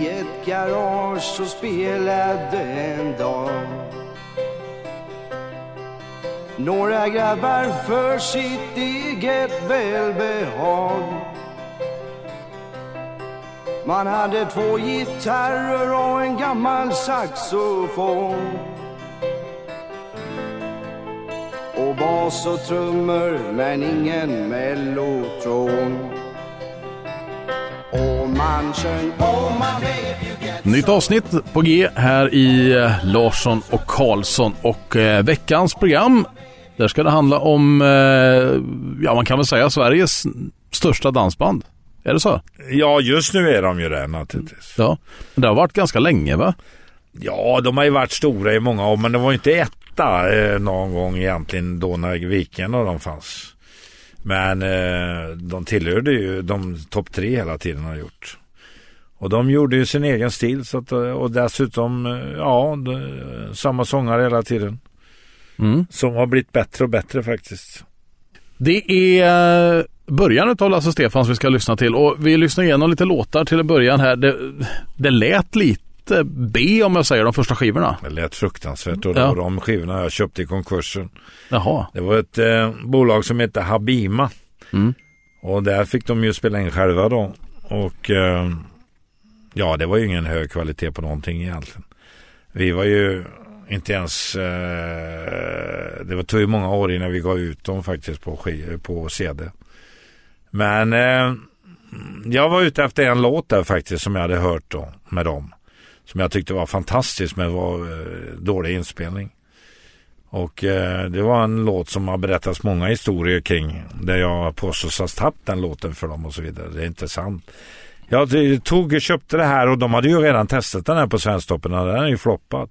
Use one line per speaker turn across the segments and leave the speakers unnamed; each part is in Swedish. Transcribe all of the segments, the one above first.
i ett garage och spelade en dag. Några grabbar för sitt eget välbehag. Man hade två gitarrer och en gammal saxofon. Och bas och trummor men ingen mellotron.
Nytt avsnitt på G här i eh, Larsson och Karlsson och eh, veckans program. Där ska det handla om, eh, ja man kan väl säga Sveriges största dansband. Är det så?
Ja, just nu är de ju det naturligtvis.
Ja. Men det har varit ganska länge va?
Ja, de har ju varit stora i många år, men det var inte etta eh, någon gång egentligen då när Viken och de fanns. Men eh, de tillhörde ju de topp tre hela tiden har gjort. Och de gjorde ju sin egen stil så att, eh, och dessutom, eh, ja, de, samma sångare hela tiden.
Mm.
Som har blivit bättre och bättre faktiskt.
Det är eh, början av Lasse Stefans vi ska lyssna till och vi lyssnar igenom lite låtar till en början här. Det, det lät lite B om jag säger de första skivorna.
Det lät fruktansvärt och det
Ja.
var de skivorna jag köpte i konkursen.
Jaha.
Det var ett eh, bolag som hette Habima.
Mm.
Och där fick de ju spela in själva då. Och eh, ja, det var ju ingen hög kvalitet på någonting egentligen. Vi var ju inte ens, eh, det var tog ju många år innan vi gav ut dem faktiskt på, på CD. Men eh, jag var ute efter en låt där faktiskt som jag hade hört då med dem. Som jag tyckte var fantastisk men var eh, dålig inspelning. Och eh, det var en låt som har berättats många historier kring. Där jag påstås ha tappat den låten för dem och så vidare. Det är inte sant. Jag tog, köpte det här och de hade ju redan testat den här på Svensktoppen och den är ju floppat.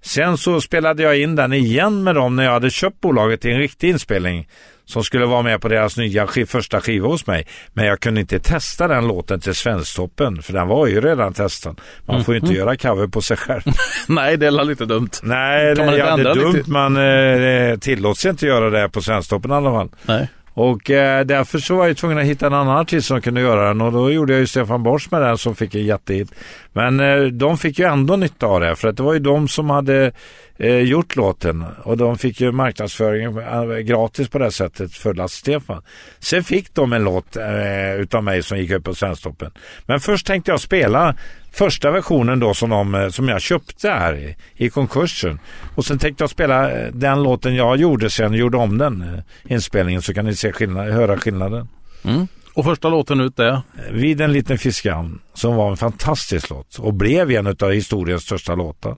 Sen så spelade jag in den igen med dem när jag hade köpt bolaget i en riktig inspelning. Som skulle vara med på deras nya första skiva hos mig. Men jag kunde inte testa den låten till Svensktoppen. För den var ju redan testad. Man får ju inte göra cover på sig själv.
Nej, det är lite dumt.
Nej,
Kan
det, ja, det är dumt.
lite?
Man eh, tillåts inte göra det på Svensktoppen i alla fall.
Nej.
Och eh, därför så var jag tvungen att hitta en annan artist som kunde göra den och då gjorde jag ju Stefan Borsch med den som fick en jättehit. Men eh, de fick ju ändå nytta av det för att det var ju de som hade eh, gjort låten och de fick ju marknadsföringen eh, gratis på det sättet för Lasse Stefan. Sen fick de en låt eh, utav mig som gick upp på Svensktoppen. Men först tänkte jag spela första versionen då som, de, eh, som jag köpte här i, i konkursen. Och sen tänkte jag spela eh, den låten jag gjorde sen, gjorde om den inspelningen så kan ni se skillnad, höra skillnaden.
Mm. Och första låten ut är?
Vid en liten fiskhamn som var en fantastisk låt och blev en av historiens största låtar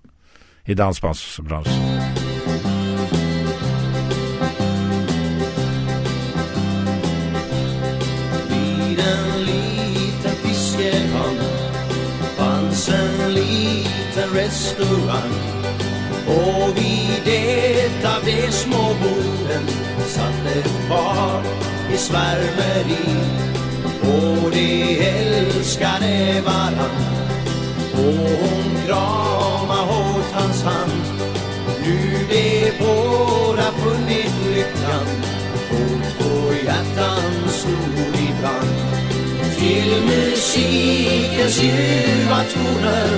i dansbandsbranschen.
Vid en liten fiskehamn fanns en liten restaurang och vid ett av de små borden satt ett par i svärmeri. Och de älskade varann. Och hon krama hårt hans hand. Nu de båda funnit lyckan. Och två hjärtan slog i brand. Till musikens ljuva toner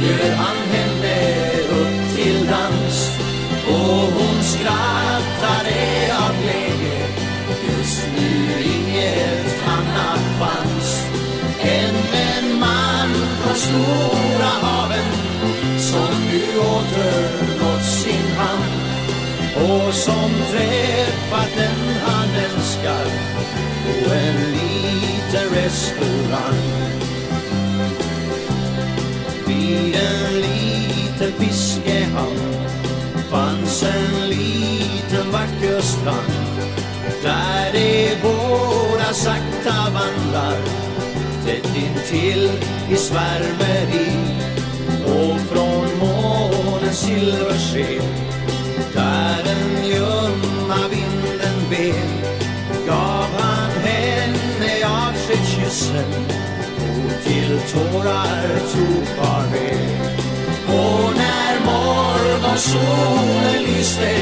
bjöd han henne upp till dans. Och hon skrattade av glädje. Stora haven som nu åter nått sin hamn och som träffat den han älskar på en liten restaurang. Vid en liten fiskehamn fanns en liten vacker strand där de båda sakta vandrar tätt intill i svärmeri. Och från månens silversken där den ljumma vinden ben gav han henne avskedskyssen och till tårar tog farväl. Och när morgonsolen lyste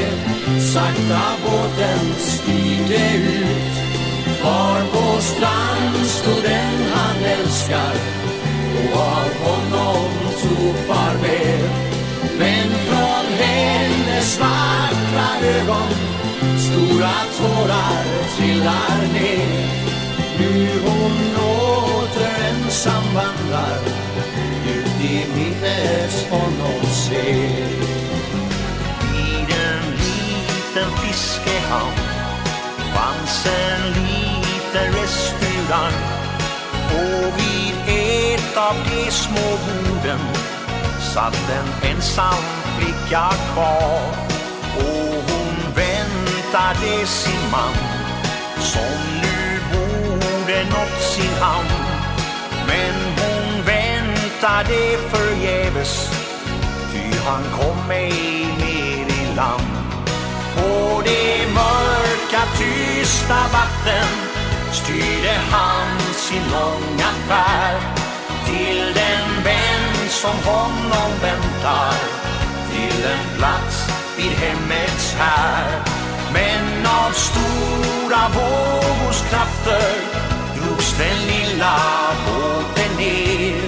sakta båten stigde ut. Kvar på strand stod den han älskar och av honom tog farväl. Men från hennes vackra ögon stora tårar trillar ner. Nu hon åter ensam vandrar ut i minnets honom ser. I den liten fiskehamn fanns en liten restaurang. Och vid ett av de små borden satt en ensam flicka kvar. Och hon väntade sin man som nu borde nått sin hamn. Men hon väntade förgäves ty han kom ej ner i land. Och det mörka tysta vatten styrde han sin långa färd till den vän som honom väntar till en plats vid hemmets här. Men av stora vågors krafter drogs den lilla båten ner.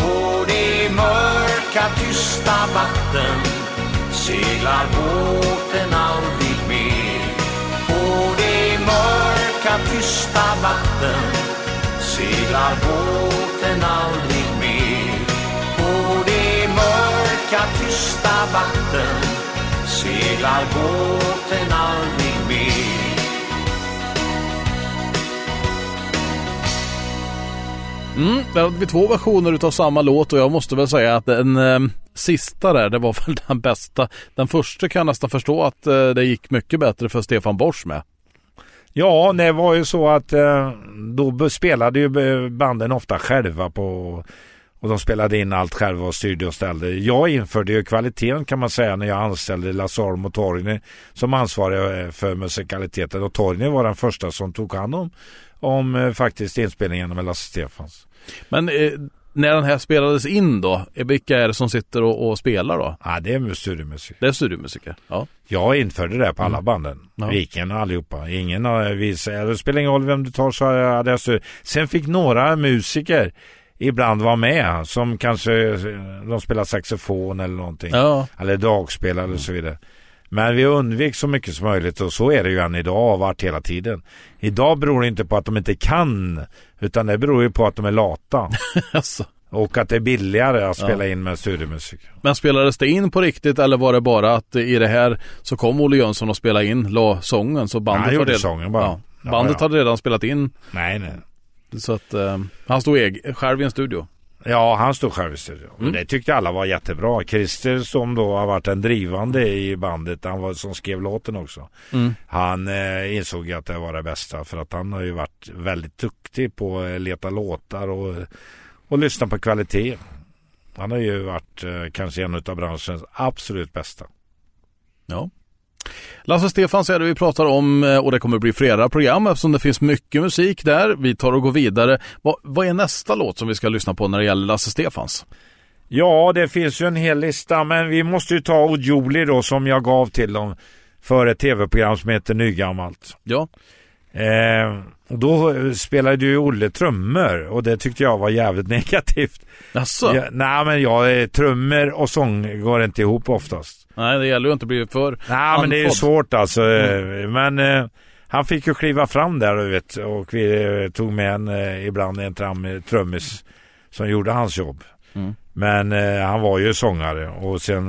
På det mörka tysta vatten seglar båten tysta vatten seglar båten aldrig mer på det mörka tysta vatten seglar båten aldrig mer
Mm, där hade vi två versioner utav samma låt och jag måste väl säga att den eh, sista där, det var väl den bästa. Den första kan jag nästan förstå att eh, det gick mycket bättre för Stefan Borsch med.
Ja, det var ju så att eh, då spelade ju banden ofta själva på och de spelade in allt själva och styrde och ställde. Jag införde ju kvaliteten kan man säga när jag anställde Lasse och Torgny som ansvariga eh, för musikaliteten. Och Torgny var den första som tog hand om, om eh, faktiskt inspelningen med Lasse Stefans.
Men eh, när den här spelades in då, eh, vilka är det som sitter och, och spelar då?
Ja, det är studiomusik.
Det är studiomusiker, ja.
Jag införde det på alla mm. banden. Ja. Viken och allihopa. Ingen har visat, det spelar ingen roll vem du tar så hade jag studio. Sen fick några musiker ibland vara med som kanske de spelar saxofon eller någonting. Ja. Eller dragspel eller så vidare. Men vi undvek så mycket som möjligt och så är det ju än idag och varit hela tiden. Idag beror det inte på att de inte kan utan det beror ju på att de är lata. alltså. Och att det är billigare att spela ja. in med studiomusik.
Men spelades det in på riktigt eller var det bara att i det här så kom Olle Jönsson och spelade in, la sången så bandet
Han gjorde redan, sången bara. Ja,
bandet ja, hade redan spelat in.
Nej, nej.
Så att uh, han stod eg- själv i en studio.
Ja, han stod själv i studion. Mm. Det tyckte alla var jättebra. Christer som då har varit en drivande i bandet, han var som skrev låten också. Mm. Han eh, insåg att det var det bästa för att han har ju varit väldigt duktig på att leta låtar och, och lyssna på kvalitet. Han har ju varit eh, kanske en av branschens absolut bästa.
Ja. Lasse Stefans är det vi pratar om eh, och det kommer bli flera program eftersom det finns mycket musik där. Vi tar och går vidare. Vad, vad är nästa låt som vi ska lyssna på när det gäller Lasse Stefans?
Ja, det finns ju en hel lista, men vi måste ju ta Ojoli då som jag gav till dem för ett tv-program som heter Nygammalt.
Ja.
Eh, och då spelade ju Olle trummor och det tyckte jag var jävligt negativt.
Jaså?
Ja, nej men jag, eh, trummor och sång går inte ihop oftast.
Nej, det gäller ju inte att bli för
Nej, andfådd. men det är ju svårt alltså. Mm. Men eh, han fick ju kliva fram där du vet och vi eh, tog med en eh, ibland en tram, trummis som gjorde hans jobb. Mm. Men eh, han var ju sångare och sen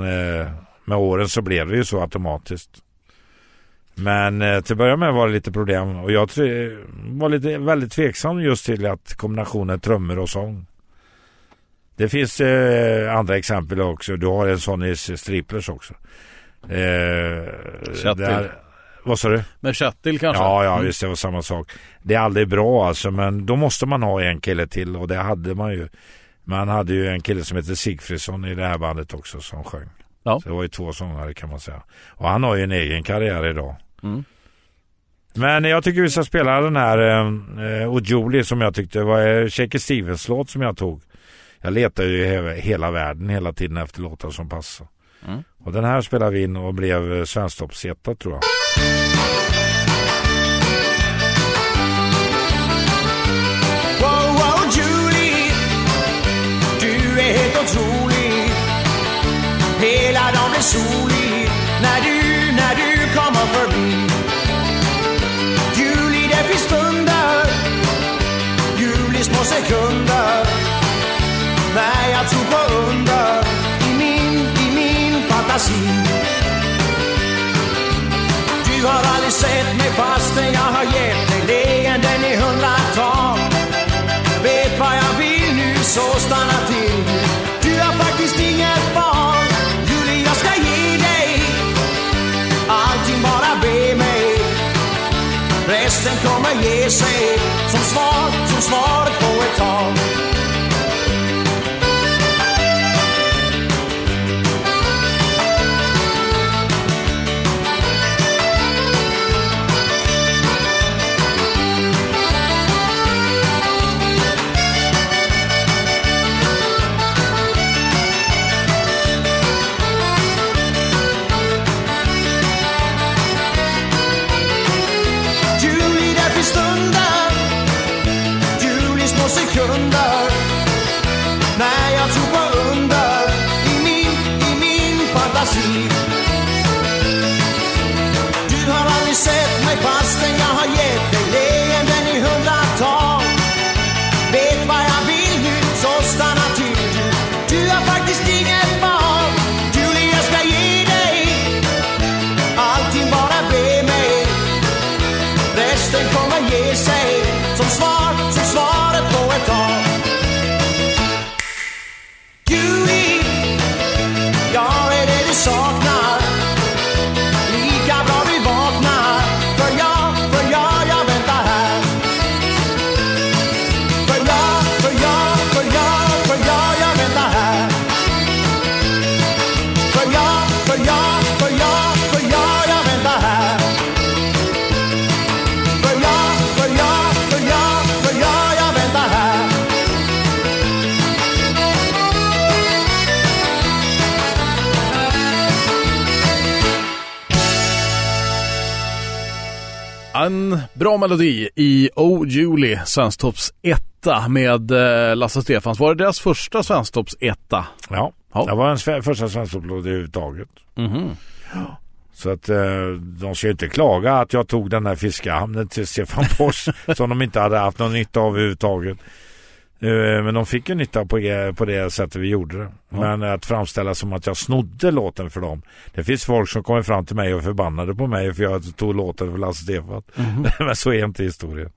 med åren så blev det ju så automatiskt. Men eh, till att börja med var det lite problem och jag var lite, väldigt tveksam just till att kombinationen trummor och sång. Det finns eh, andra exempel också. Du har en sån i Striplers också.
Eh, där,
vad sa du?
Med Chattil kanske?
Ja, ja, mm. visst det var samma sak. Det är aldrig bra alltså, men då måste man ha en kille till och det hade man ju. Man hade ju en kille som heter Sigfridsson i det här bandet också som sjöng. Ja. Så det var ju två sångare kan man säga. Och han har ju en egen karriär idag. Mm. Men jag tycker vi ska spela den här eh, Ojuli som jag tyckte var Shaker Stevens låt som jag tog jag letar ju hela världen hela tiden efter låtar som passar. Mm. Och den här spelade vi in och blev eh, svensktoppsetta tror jag.
Wow, wow Julie, du är helt otrolig. Hela dagen blir solig när du, när du kommer förbi. Julie, det finns stunder, Julie små sekunder när tror på under i min, i min fantasi. Du har aldrig sett mig fastän jag har gett dig leenden i hundratal. Vet vad jag vill nu så stanna till. Du har faktiskt inget val. Julie, jag ska ge dig allting, bara be mig. Resten kommer ge sig som svar, som svar på ett tal. Bra
melodi i Oh Julie, Svensktops etta med eh, Lasse Stefans. Var det deras första Svensktops etta?
Ja,
Ja.
det var en sve- första svenskupplåd överhuvudtaget.
Mhm.
Så att eh, de ska ju inte klaga att jag tog den här fiskehamnen till Stefan Fors som de inte hade haft någon nytta av överhuvudtaget. Eh, men de fick ju nytta på, på det sättet vi gjorde det. Men att framställa som att jag snodde låten för dem. Det finns folk som kommer fram till mig och förbannade på mig för jag tog låten för Lasse Stefan. men så är inte historien.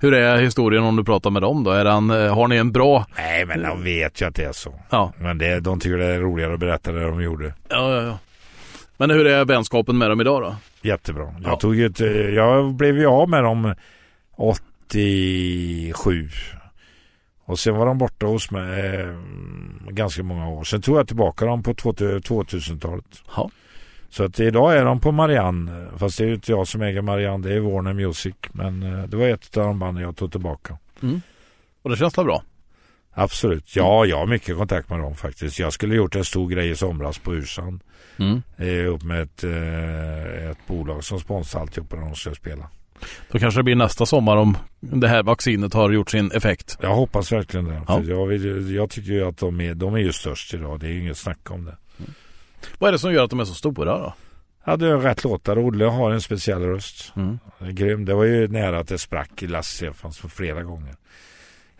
Hur är historien om du pratar med dem då? Är han, eh, har ni en bra...
Nej men de vet ju att det är så.
Ja,
Men det, de tycker det är roligare att berätta det de gjorde.
ja, ja. ja. Men hur är vänskapen med dem idag då?
Jättebra. Jag,
Ja.
tog ett, eh, jag blev ju av med dem 87. Och sen var de borta hos mig eh, ganska många år. Sen tog jag tillbaka dem på 2000-talet.
Ja.
Så att idag är de på Marianne. Fast det är ju inte jag som äger Marianne. Det är Warner Music. Men eh, det var ett av de banden jag tog tillbaka.
Och det känns väl bra?
Absolut. Ja, jag har mycket kontakt med dem faktiskt. Jag skulle gjort en stor grej i somras på Ursan.
Mm.
Eh, upp med ett, eh, ett bolag som sponsrar alltihopa när de ska spela.
Då kanske det blir nästa sommar om det här vaccinet har gjort sin effekt.
Jag hoppas verkligen det.
Ja.
För jag, vill, jag tycker ju att de är, de är ju störst idag. Det är inget snack om det.
Vad är det som gör att de är så stora då?
Hade jag rätt låtar. Olle har en speciell röst.
Mm.
Det är grym. Det var ju nära att det sprack i Lasse Stefans för flera gånger.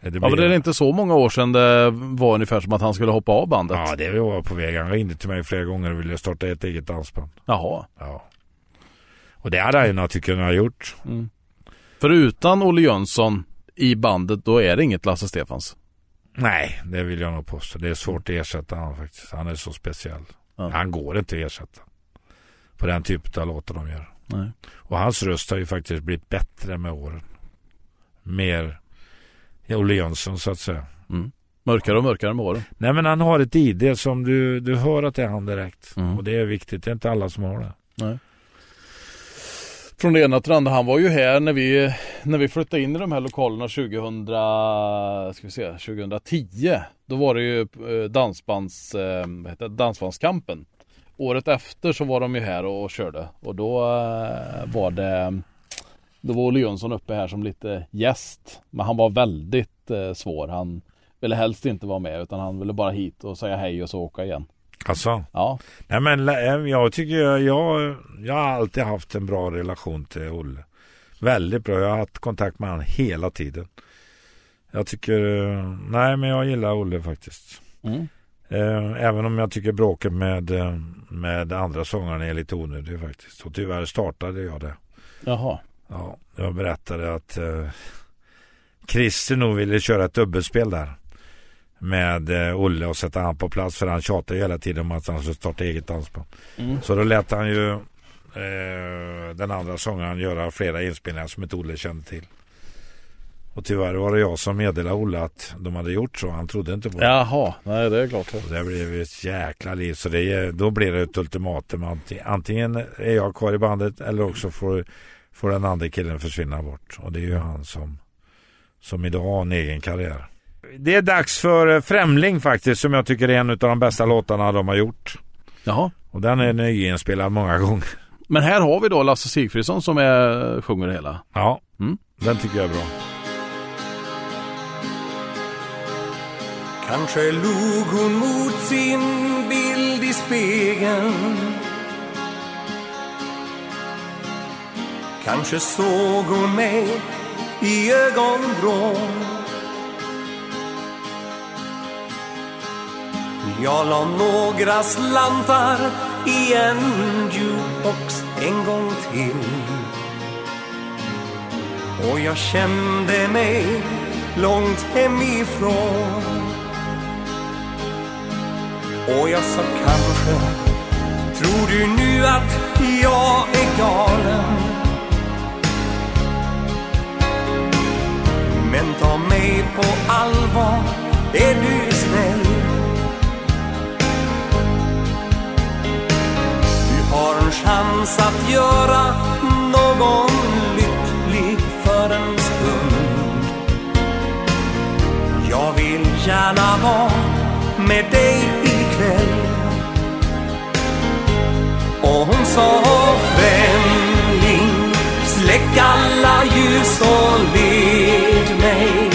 Det
Ja, men det är inte så många år sedan det var ungefär som att han skulle hoppa av bandet.
Ja, det var på väg. Han ringde till mig flera gånger och ville starta ett eget dansband.
Jaha.
Ja. Och det hade han ju naturligtvis kunnat gjort.
Mm. För utan Olle Jönsson i bandet, då är det inget Lasse Stefans.
Nej, det vill jag nog påstå. Det är svårt att ersätta honom faktiskt. Han är så speciell.
Ja.
Han går inte att ersätta. På den typen av låtar de gör.
Nej.
Och hans röst har ju faktiskt blivit bättre med åren. Mer Olle Jönsson så att säga.
Mörkare och mörkare med åren.
Nej men han har ett ID som du, du hör att det är han direkt.
Mm.
Och det är viktigt. Det är inte alla som har det.
Från det ena till det andra. Han var ju här när vi, när vi flyttade in i de här lokalerna 2000, ska vi se, 2010. Då var det ju eh, dansbands, eh, vad heter det, dansbandskampen. Året efter så var de ju här och, och körde. Och då eh, var det Då var Olle Jönsson uppe här som lite gäst. Men han var väldigt eh, svår. Han ville helst inte vara med utan han ville bara hit och säga hej och så åka igen.
Alltså,
Ja.
nej men lä- jag tycker jag, jag, jag har alltid haft en bra relation till Olle. Väldigt bra. Jag har haft kontakt med honom hela tiden. Jag tycker, eh, nej men jag gillar Olle faktiskt.
Mm.
Eh, Även om jag tycker bråket med, eh, med andra sångarna är lite onödigt faktiskt. Och tyvärr startade jag det.
Jaha.
Ja, jag berättade att eh, Christer nog ville köra ett dubbelspel där. Med eh, Olle och sätta han på plats för han tjatade ju hela tiden om att han skulle starta eget dansband.
Mm.
Så då lät han ju eh, den andra sångaren göra flera inspelningar som inte Olle kände till. Och tyvärr var det jag som meddelade Olle att de hade gjort så. Han trodde inte på det.
Jaha, nej det är klart.
Och det blev ett jäkla liv. Så det, då blir det ett ultimatum. Anti- Antingen är jag kvar i bandet eller också får, får den andra killen försvinna bort. Och det är ju han som, som idag har en egen karriär. Det är dags för eh, Främling faktiskt som jag tycker är en av de bästa låtarna de har gjort.
Jaha.
Och den är nyinspelad många gånger.
Men här har vi då Lasse Sigfridsson som är, sjunger det hela.
Ja,
Mm.
den tycker jag är bra.
Kanske log hon mot sin bild i spegeln Kanske såg hon mig i ögonvrån Jag la några slantar i en jukebox en gång till och jag kände mig långt hemifrån och jag sa kanske Tror du nu att jag är galen? Men ta mig på allvar, är du snäll? Har en chans att göra någon lycklig för en stund. Jag vill gärna vara med dig ikväll. Och hon sa främling Släck alla ljus och led mig.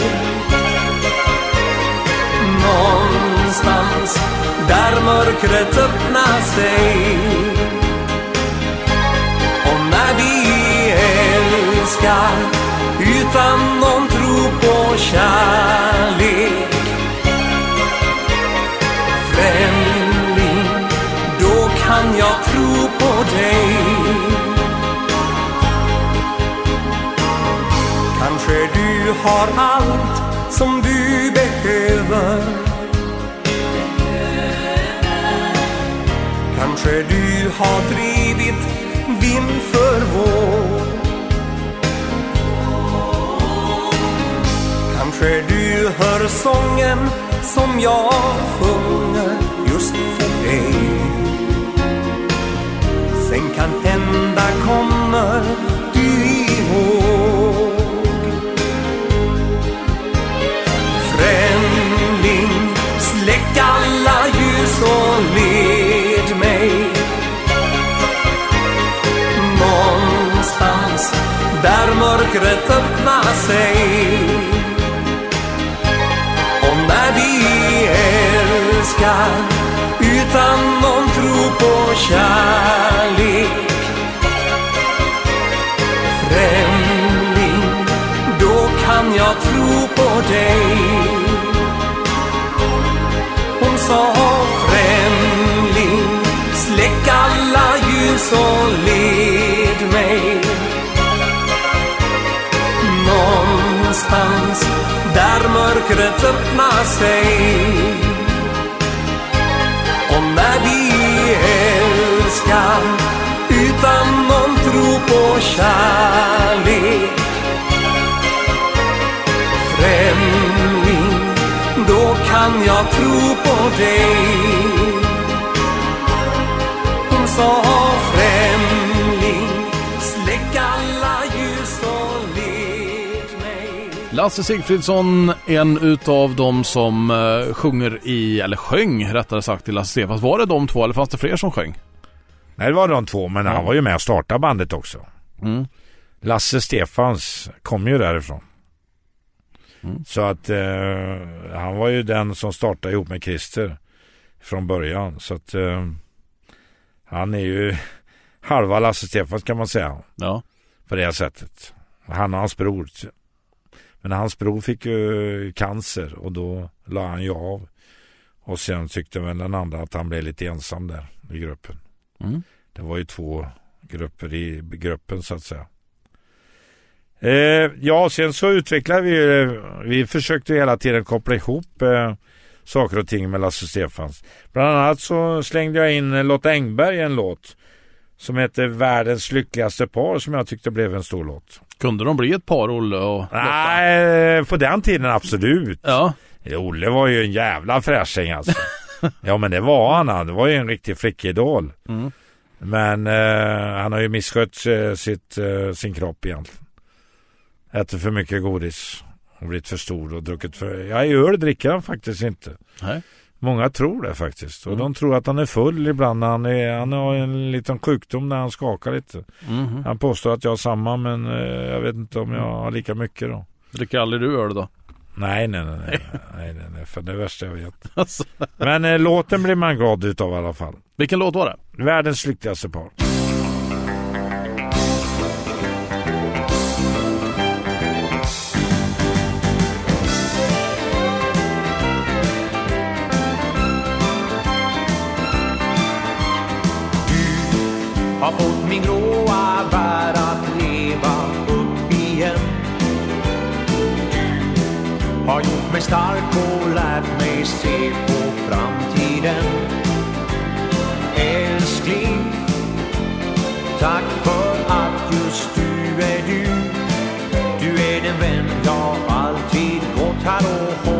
Någonstans där mörkret öppnar sig. Utan någon tro på kärlek. Främling Då kan jag tro på dig. Kanske du har allt som du behöver. Kanske du har drivit vind för våg Kanske du hör sången som jag sjunger just för dig. Sen kan hända kommer du ihåg. Främling, släck alla ljus och led mig. Någonstans där mörkret öppnar sig. Älskar utan någon tro på kärlek. Främling, då kan jag tro på dig. Hon sa främling, släck alla ljus och led mig. Någonstans där mörkret öppnar sig. Älskar utan någon tro på kärlek Främling, då kan jag tro på dig Hon sa främling, släck alla ljus och led mig
Lasse Sigfridsson, en utav de som eh, sjunger i, eller sjöng rättare sagt i Lasse Stefans. Var det de två eller fanns det fler som sjöng?
Nej, det var de två, men han var ju med och startade bandet också.
Mm.
Lasse Stefans kom ju därifrån.
Mm.
Så att eh, han var ju den som startade ihop med Christer från början. Så att eh, han är ju halva Lasse Stefans kan man säga.
Ja.
På det sättet. Han och hans bror. Men hans bror fick ju cancer och då la han ju av. Och sen tyckte väl den andra att han blev lite ensam där i gruppen.
Mm.
Det var ju två grupper i gruppen så att säga. Eh, ja, sen så utvecklade vi, vi försökte hela tiden koppla ihop eh, saker och ting med Lasse Stefans. Bland annat så slängde jag in Lotta Engberg i en låt som heter Världens lyckligaste par som jag tyckte blev en stor låt.
Kunde de bli ett par, Olle och Lotta?
Nej, på den tiden absolut.
Ja.
Olle var ju en jävla fräsching alltså. ja men det var han. Han var ju en riktig flickidol.
Mm.
Men eh, han har ju misskött eh, sitt, eh, sin kropp egentligen. Äter för mycket godis. Och blivit för stor och druckit för... Ja, i öl dricker han faktiskt inte.
Nej.
Många tror det faktiskt. Och
Mm.
de tror att han är full ibland. Han, är, han har en liten sjukdom när han skakar lite.
Mhm.
Han påstår att jag har samma men eh, jag vet inte om jag har lika mycket då.
Dricker aldrig du öl då?
Nej, nej, nej, nej, nej, nej, nej för det är det värsta jag vet.
Alltså.
Men eh, låten blir man glad utav i alla fall.
Vilken låt var det?
Världens lyckligaste par.
har fått min gråa värld har gjort mig stark och lärt mig se på framtiden. Älskling, tack för att just du är du. Du är den vän jag alltid gått här och
hållit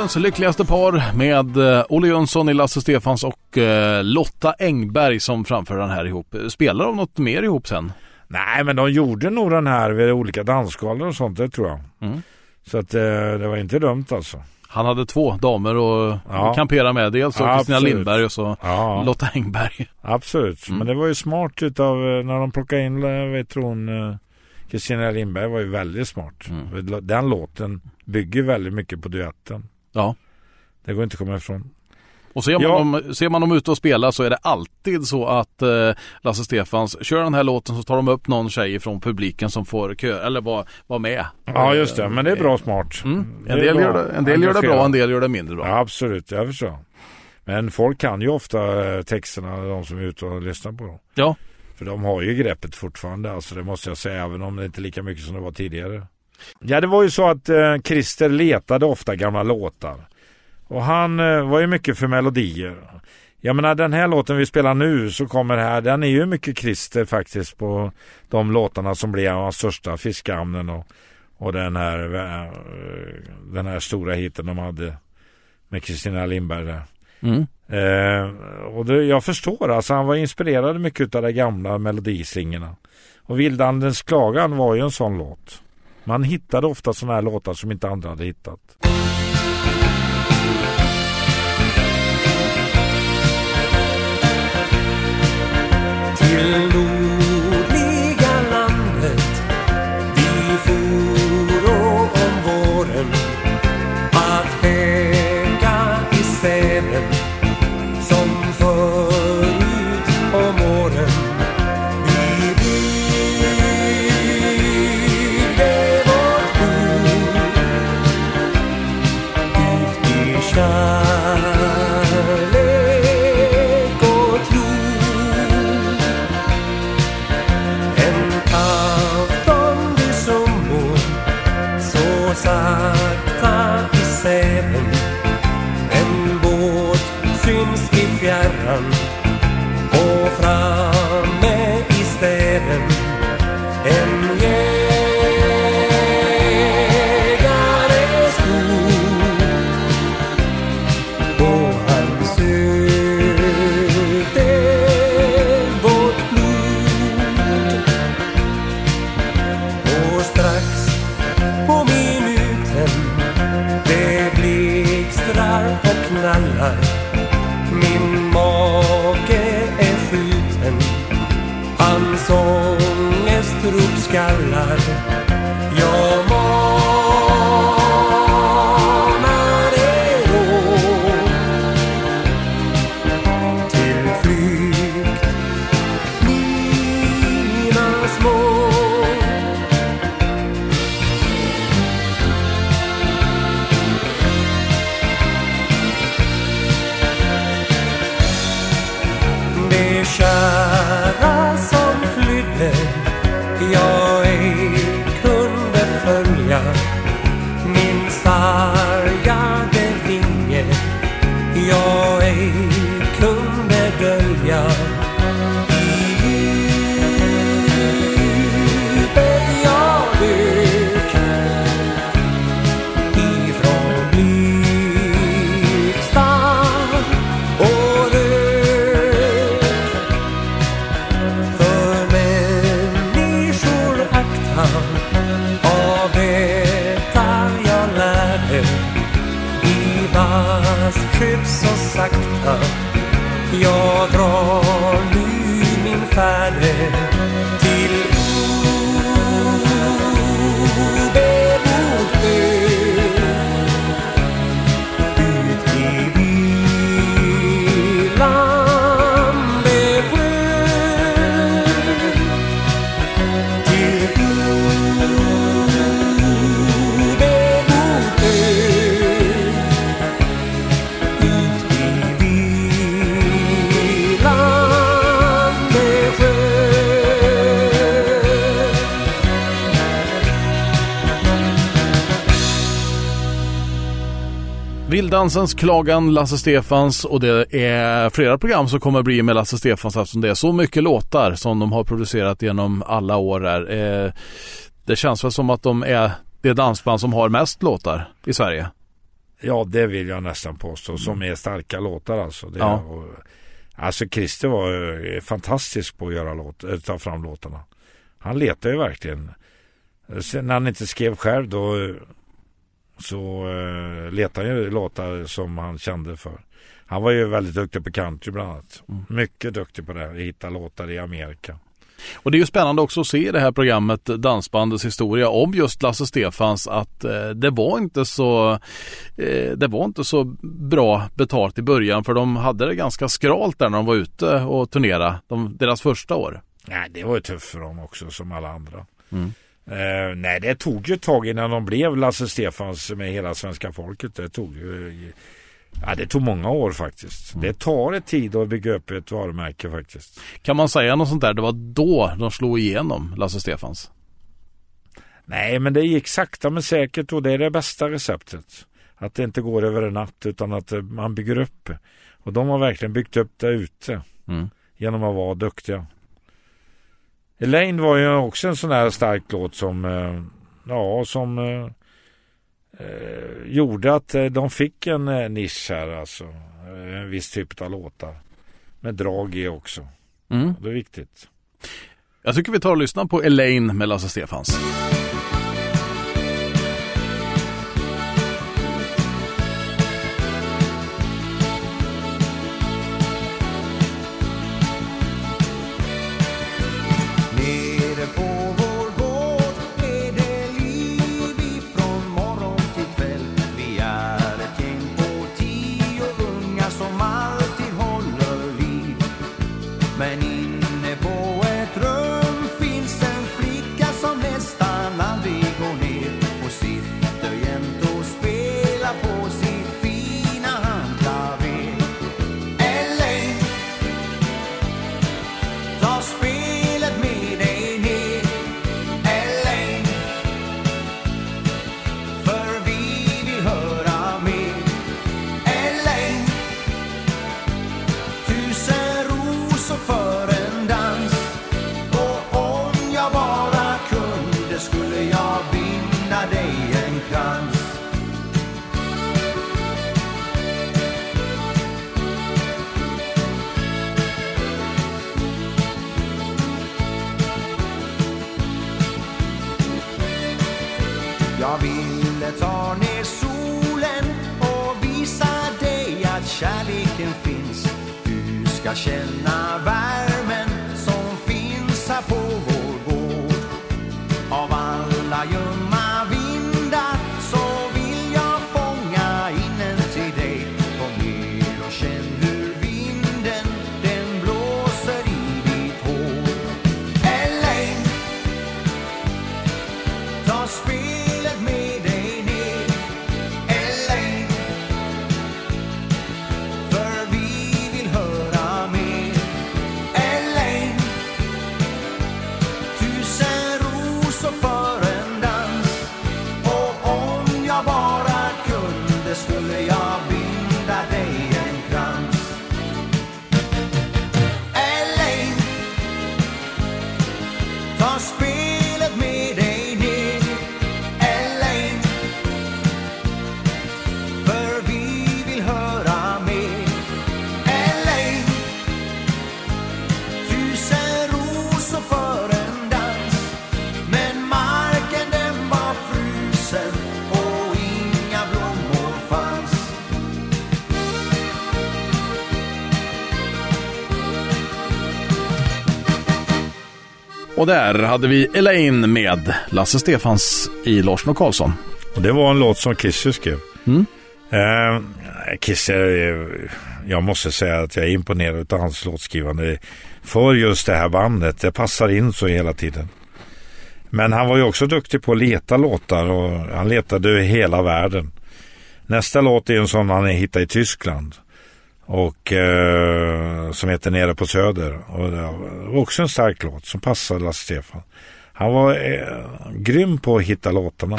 Världens
lyckligaste par
med eh, Olle Jönsson i Lasse Stefans och eh, Lotta Engberg som framför den här ihop. Spelar de något mer ihop sen?
Nej, men de gjorde nog den här vid olika dansgalor och sånt, det tror jag.
Mm.
Så att eh, det var inte dumt alltså.
Han hade två damer och
Ja.
kampera med. Dels så Kristina. Lindberg och så
Ja,
Lotta Engberg.
absolut.
Mm.
Men det var ju smart utav när de plockade in, vet hon, Kristina Lindberg var ju väldigt smart.
Mm.
Den låten bygger väldigt mycket på duetten.
Ja.
Det går inte att komma ifrån.
Och ser man,
Ja.
dem, ser man dem ute och spela så är det alltid så att eh, Lasse Stefans kör den här låten så tar de upp någon tjej från publiken som får kö eller vara var med.
Ja just det, men det är bra smart.
Mm. En, del
bra.
gör det, en del gör det bra, en del gör det mindre bra.
Ja, absolut, jag förstår. Men folk kan ju ofta eh, texterna, de som är ute och lyssnar på dem.
Ja.
För de har ju greppet fortfarande, alltså det måste jag säga, även om det inte är lika mycket som det var tidigare. Ja, det var ju så att eh, Christer letade ofta gamla låtar. Och han eh, var ju mycket för melodier. Jag menar den här låten vi spelar nu så kommer här, den är ju mycket Christer faktiskt på de låtarna som blev hans största, Fiskhamnen och, och den här, eh, den här stora hiten de hade med Kristina Lindberg där.
Mm.
Eh, och det, jag förstår, alltså han var inspirerad mycket av de gamla melodisingerna. Och Vildandens klagan var ju en sån låt. Man hittade ofta sådana här låtar som inte andra hade hittat.
till
Vilddansens klagan, Lasse Stefans och det är flera program som kommer bli med Lasse Stefans eftersom det är så mycket låtar som de har producerat genom alla år där. Eh, det känns väl som att de är det dansband som har mest låtar i Sverige.
Ja, det vill jag nästan påstå. Som är starka låtar alltså. Det,
Ja.
och, alltså Christer var eh, fantastisk på att göra låt, eh, ta fram låtarna. Han letade ju verkligen. Sen när han inte skrev själv då eh, så uh, letade han ju låtar som han kände för. Han var ju väldigt duktig på country bland annat. Mycket duktig på det, att hitta låtar i Amerika.
Och det är ju spännande också att se i det här programmet Dansbandets historia om just Lasse Stefans att eh, det var inte så eh, det var inte så bra betalt i början för de hade det ganska skralt där när de var ute och turnerade de, deras första år.
Nej, det var ju tufft för dem också som alla andra.
Mm.
Eh, nej, det tog ju ett tag innan de blev Lasse Stefans med hela svenska folket. Det tog ju Ja, det tog många år faktiskt. Det tar ett tid att bygga upp ett varumärke faktiskt.
Kan man säga något sånt där? Det var då de slog igenom Lasse Stefans.
Nej, men det gick sakta men säkert och det är det bästa receptet. Att det inte går över en natt utan att eh, man bygger upp. Och de har verkligen byggt upp det ute
Mm.
genom att vara duktiga. Elaine var ju också en sån här stark låt som, eh, ja, som eh, eh, gjorde att eh, de fick en nisch här alltså. En viss typ av låtar. Med drag i också.
Mm.
Det är viktigt.
Jag tycker vi tar och lyssnar på Elaine med Lasse Stefans.
amar. Och
där hade vi Elaine med Lasse Stefans i Larsson och Karlsson.
Och det var en låt som Kiss skrev.
Mm.
Eh, Kiss, är, jag måste säga att jag är imponerad av hans låtskrivande för just det här bandet. Det passar in så hela tiden. Men han var ju också duktig på att leta låtar och han letade hela världen. Nästa låt är en sån han hittade i Tyskland. Och eh, som heter Nere på Söder. Och det var också en stark låt som passade Lasse Stefan. Han var eh, grym på att hitta låtarna.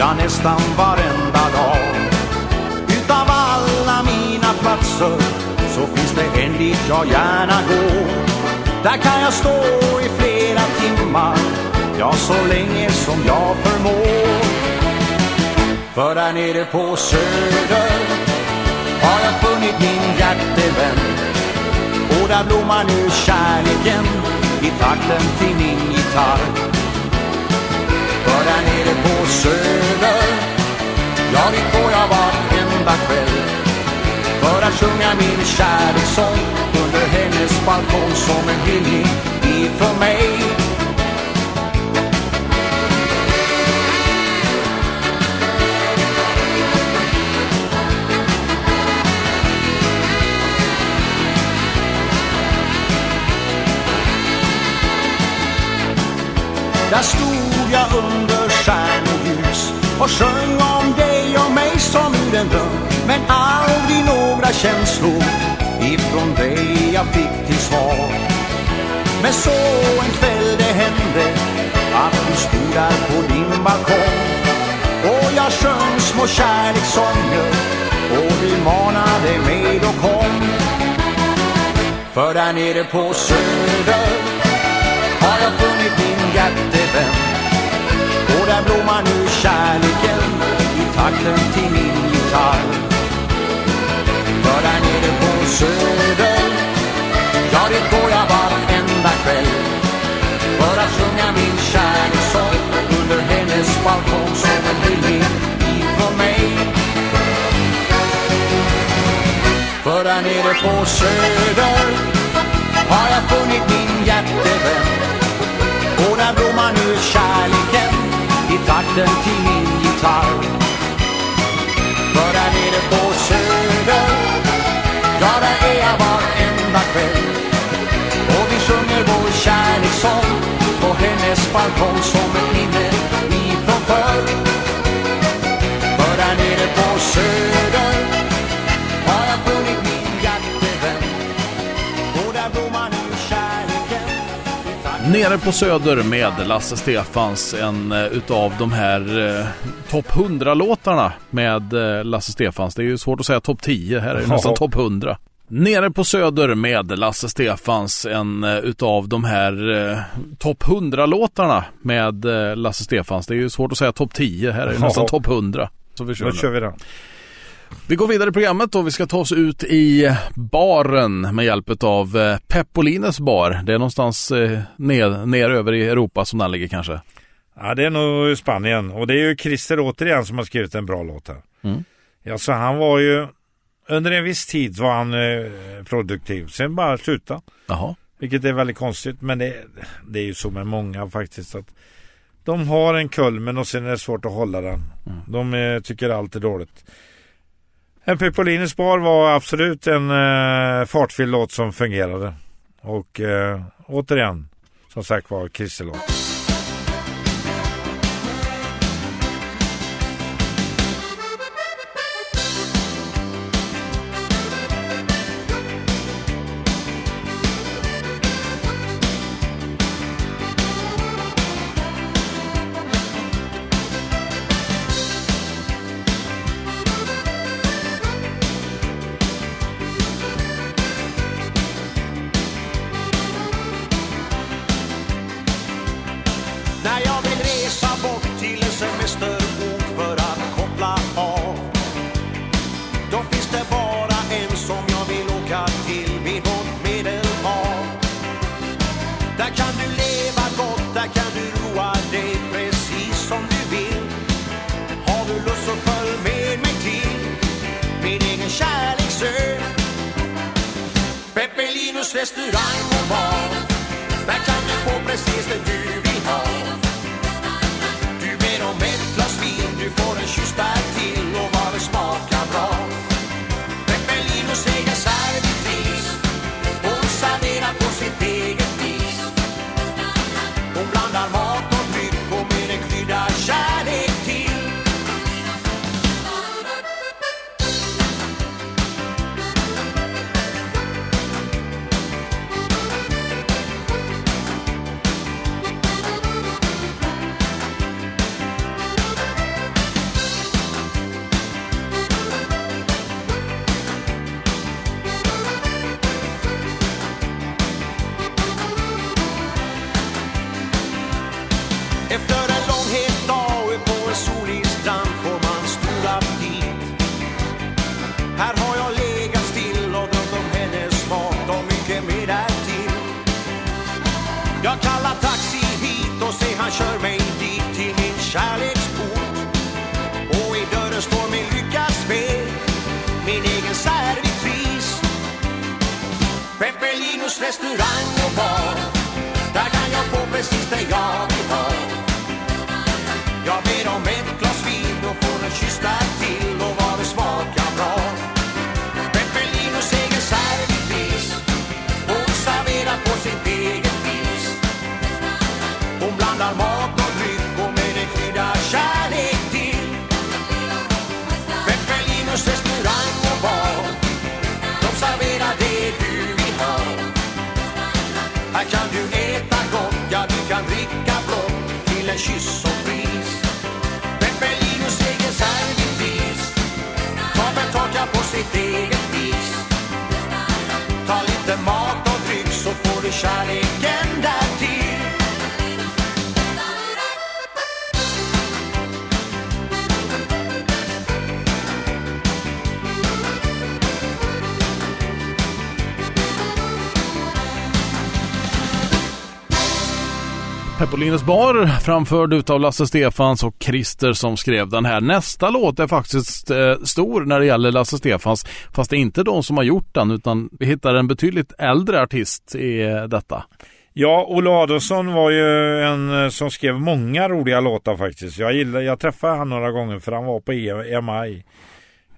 Ja, nästan varenda dag. Utav alla mina platser Så finns det en dit jag gärna går. Där kan jag stå i flera timmar Ja, så länge som jag förmår. För där nere på söder har jag funnit min hjärtevän. Och där blommar nu kärleken i takten till min gitarr där nere på söder, ja dit går jag varenda kväll För att sjunga min kärlekssång under hennes balkong som en hyllning ifrån mig. Där stod jag under och sjöng om dig och mig som ur en dröm. Men aldrig några känslor ifrån dig jag fick till svar. Men så en kväll det hände att du stod där på din balkong. Och jag sjöng små kärlekssånger och du manade mig då kom. För där nere på söder takten till min gitarr. För där nere på söder, ja dit går jag varenda kväll. För att sjunga min kärlekssång under hennes balkong som en hyllning ifrån mig. För där nere på söder har jag funnit min hjärtevän. Och där blommar nu kärleken i takten till min gitarr på söder, ja där är jag varenda kväll. Och vi sjunger vår kärlekssång på hennes balkong som ett minne ifrån förr. För där nere på söder har jag funnit min hjärtevän. Och där blommar nu kärleken.
Nere på Söder med Lasse Stefans, en eh, utav de här eh, topp 100-låtarna med eh, Lasse Stefans. Det är ju svårt att säga topp 10, här är det
Ja.
nästan topp 100. Nere på Söder med Lasse Stefans, en eh, utav de här eh, topp 100-låtarna med eh, Lasse Stefans. Det är ju svårt att säga topp 10, här är det
Ja.
nästan topp 100. Så vi kör
Då kör vi den.
Vi går vidare i programmet och vi ska ta oss ut i baren med hjälp av Peppolines bar. Det är någonstans eh, ner, ner över i Europa som den ligger kanske.
Ja, det är nog Spanien. Och det är ju Christer återigen som har skrivit en bra låt här.
Mm.
Ja, så han var ju... Under en viss tid var han eh, produktiv. Sen bara sluta.
Jaha.
Vilket är väldigt konstigt. Men det, det är ju så med många faktiskt. att De har en kulmen och sen är det svårt att hålla den. De eh, tycker allt är dåligt. En Peppolinis bar var absolut en eh, fartfylld låt som fungerade. Och eh, återigen, som sagt var, Christer
Här kan du äta gott, ja du kan dricka blått till en kyss och pris Peppelinos egen servitris Tar torka på sitt eget vis. Ta lite mat och dryck så får du kärleken därtill
Peppolines bar framförd utav Lasse Stefans och Christer som skrev den här. Nästa låt är faktiskt eh, stor när det gäller Lasse Stefans. Fast det är inte de som har gjort den utan vi hittar en betydligt äldre artist i eh, detta.
Ja, Olle Adolfsson var ju en eh, som skrev många roliga låtar faktiskt. Jag, gillar, jag träffade han några gånger för han var på E- EMI.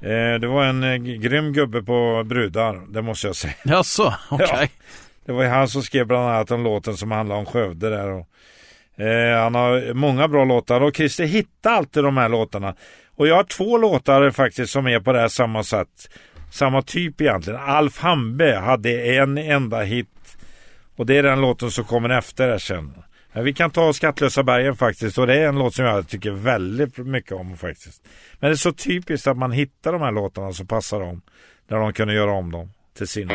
Eh, det var en grym gubbe på brudar, det måste jag säga.
Jaså, okej.
Ja. Det var ju han som skrev bland annat den låten som handlar om Skövde där. Och, eh, han har många bra låtar och Christer hittar alltid de här låtarna. Och jag har två låtar faktiskt som är på det här samma sätt. Samma typ egentligen. Alf Hambe hade en enda hit. Och det är den låten som kommer efter här sen. Men vi kan ta Skattlösa bergen faktiskt och det är en låt som jag tycker väldigt mycket om faktiskt. Men det är så typiskt att man hittar de här låtarna som passar dem. När de kunde göra om dem till sina.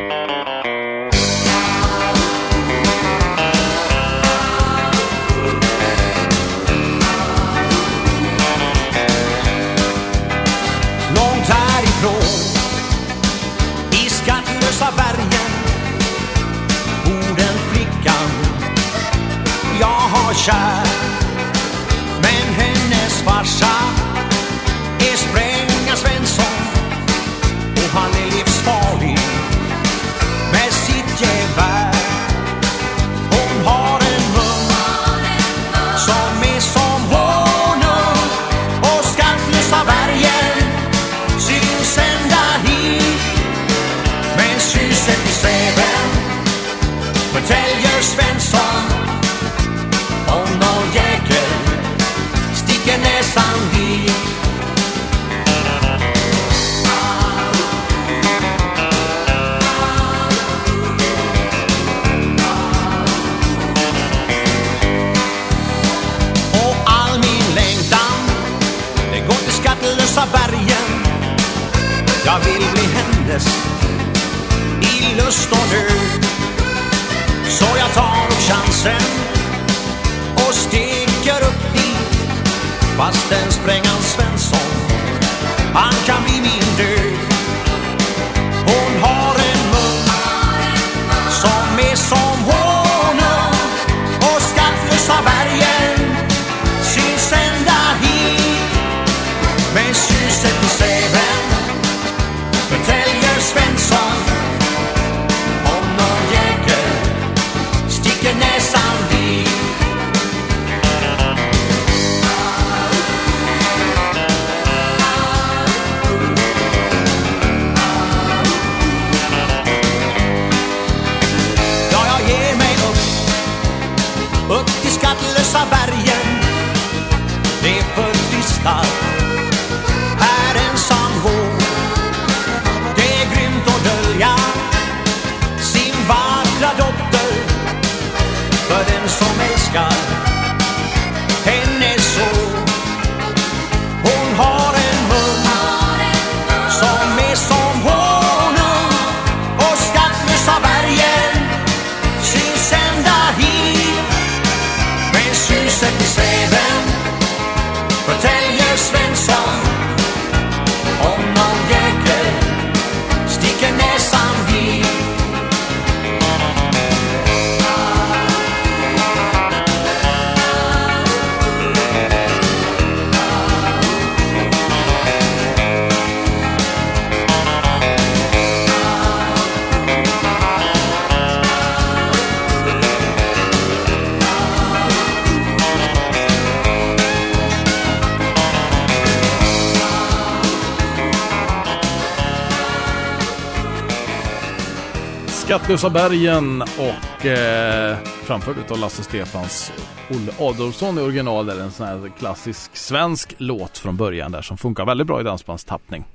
Skattlösa bergen och
eh, framförd av Lasse Stefans Olle Adolfsson i original. Är en sån här klassisk svensk låt från början där som funkar väldigt bra i dansbandstappning.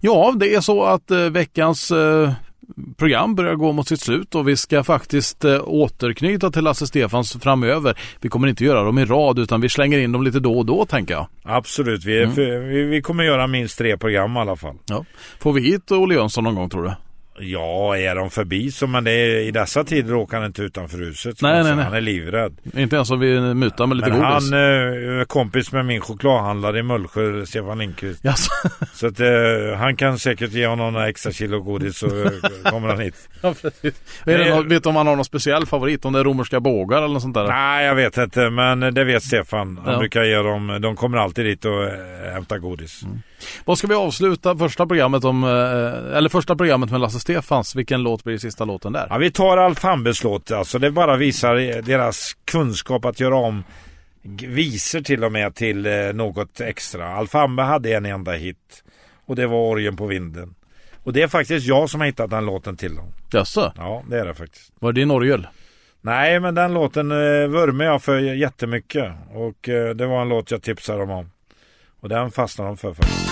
Ja, det är så att eh, veckans eh, program börjar gå mot sitt slut och vi ska faktiskt eh, återknyta till Lasse Stefans framöver. Vi kommer inte göra dem i rad utan vi slänger in dem lite då och då tänker jag.
Absolut, vi, är, för, vi, vi kommer göra minst tre program i alla fall.
Ja. Får vi hit Olle Jönsson någon gång tror du?
Ja, är de förbi så men det är, i dessa tider åker han inte utanför huset.
Nej, nej, nej.
Han är livrädd.
Inte ens om vi mutar med lite
Men
godis.
han eh, är kompis med min chokladhandlare i Mullsjö, Stefan Lindqvist.
Jaså?
Så att eh, han kan säkert ge honom några extra kilo godis så eh, kommer han hit.
Ja, precis. Är det något, vet du om han har någon speciell favorit? Om det är romerska bågar eller något sånt där?
Nej, jag vet inte, men det vet Stefan. Han
Ja.
brukar ge dem, de kommer alltid dit och hämtar godis.
Vad ska vi avsluta första programmet om, eh, eller första programmet med Lasse Stefans? Vilken låt blir sista låten där?
Ja, vi tar Alf Hambes låt. Alltså, det bara visar deras kunskap att göra om visor till och med till eh, något extra. Alf Hambe hade en enda hit och det var Orgen på vinden. Och det är faktiskt jag som har hittat den låten till dem.
Jaså?
Ja, det är det faktiskt.
Var det din orgel?
Nej, men den låten eh, vurmar jag för jättemycket. Och eh, det var en låt jag tipsade dem om. Och den fastnade de för faktiskt.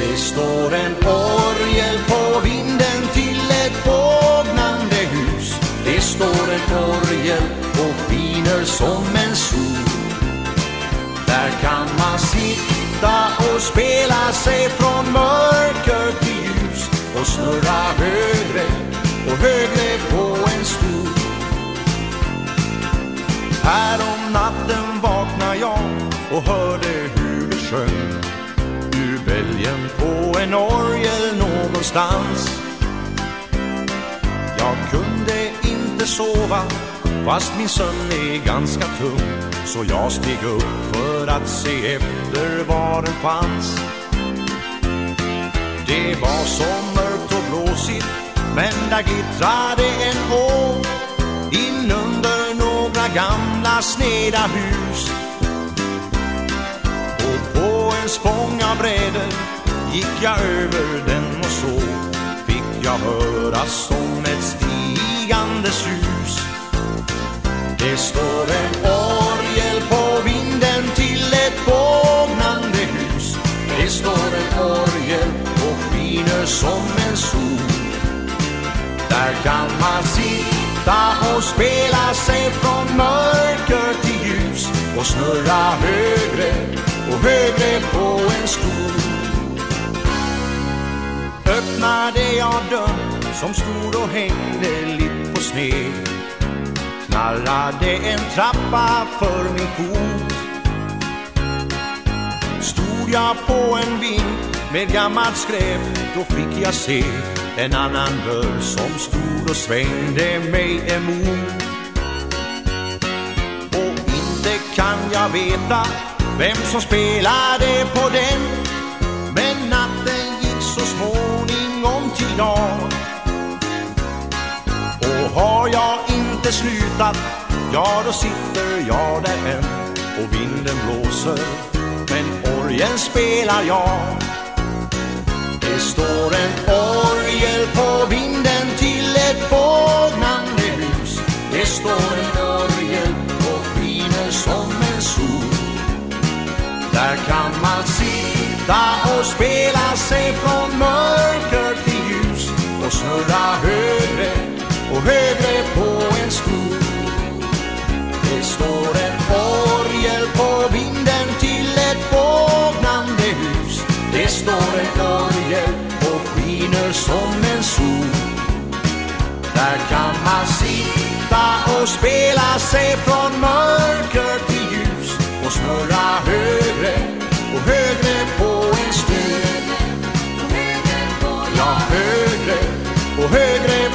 Det står en orgel på vinden till ett bågnande hus. Det står en orgel och viner som en sol. Där kan man sitta och spela sig från mörker till ljus och snurra högre och högre på en stol. Här om natten vaknar jag och hörde hur det sjöng ur bälgen på en orgel någonstans. Jag kunde inte sova fast min sömn är ganska tung så jag steg upp för att se efter var den fanns. Det var så mörkt och blåsigt men där glittrade en år gamla sneda hus. Och på en spång av brädor gick jag över den och så fick jag höra som ett stigande sus. Det står en orgel på vinden till ett bågnande hus. Det står en orgel och skiner som en sol. Där kan man sitta och spela sig från mörker till ljus och snurra högre och högre på en stol. Öppnade jag dörren som stod och hängde lite på sned knarrade en trappa för min fot Stod jag på en vind med gammalt skräp då fick jag se en annan dörr som stod och svängde mig emot. Och inte kan jag veta vem som spelade på den. Men natten gick så småningom till dag. Och har jag inte slutat, ja då sitter jag där än. Och vinden blåser, men orgeln spelar jag. Det står en orgel på vinden till ett bågnande hus. Det står en orgel och skiner som en sol. Där kan man sitta och spela sig från mörker till ljus och snurra högre och högre på en stol. Det står en orgel på vinden till ett bågnande hus. Det står en orgel skiner som en sol. Där kan man sitta och spela sig från mörker till ljus och snurra högre och högre på en stol. Ja, högre och högre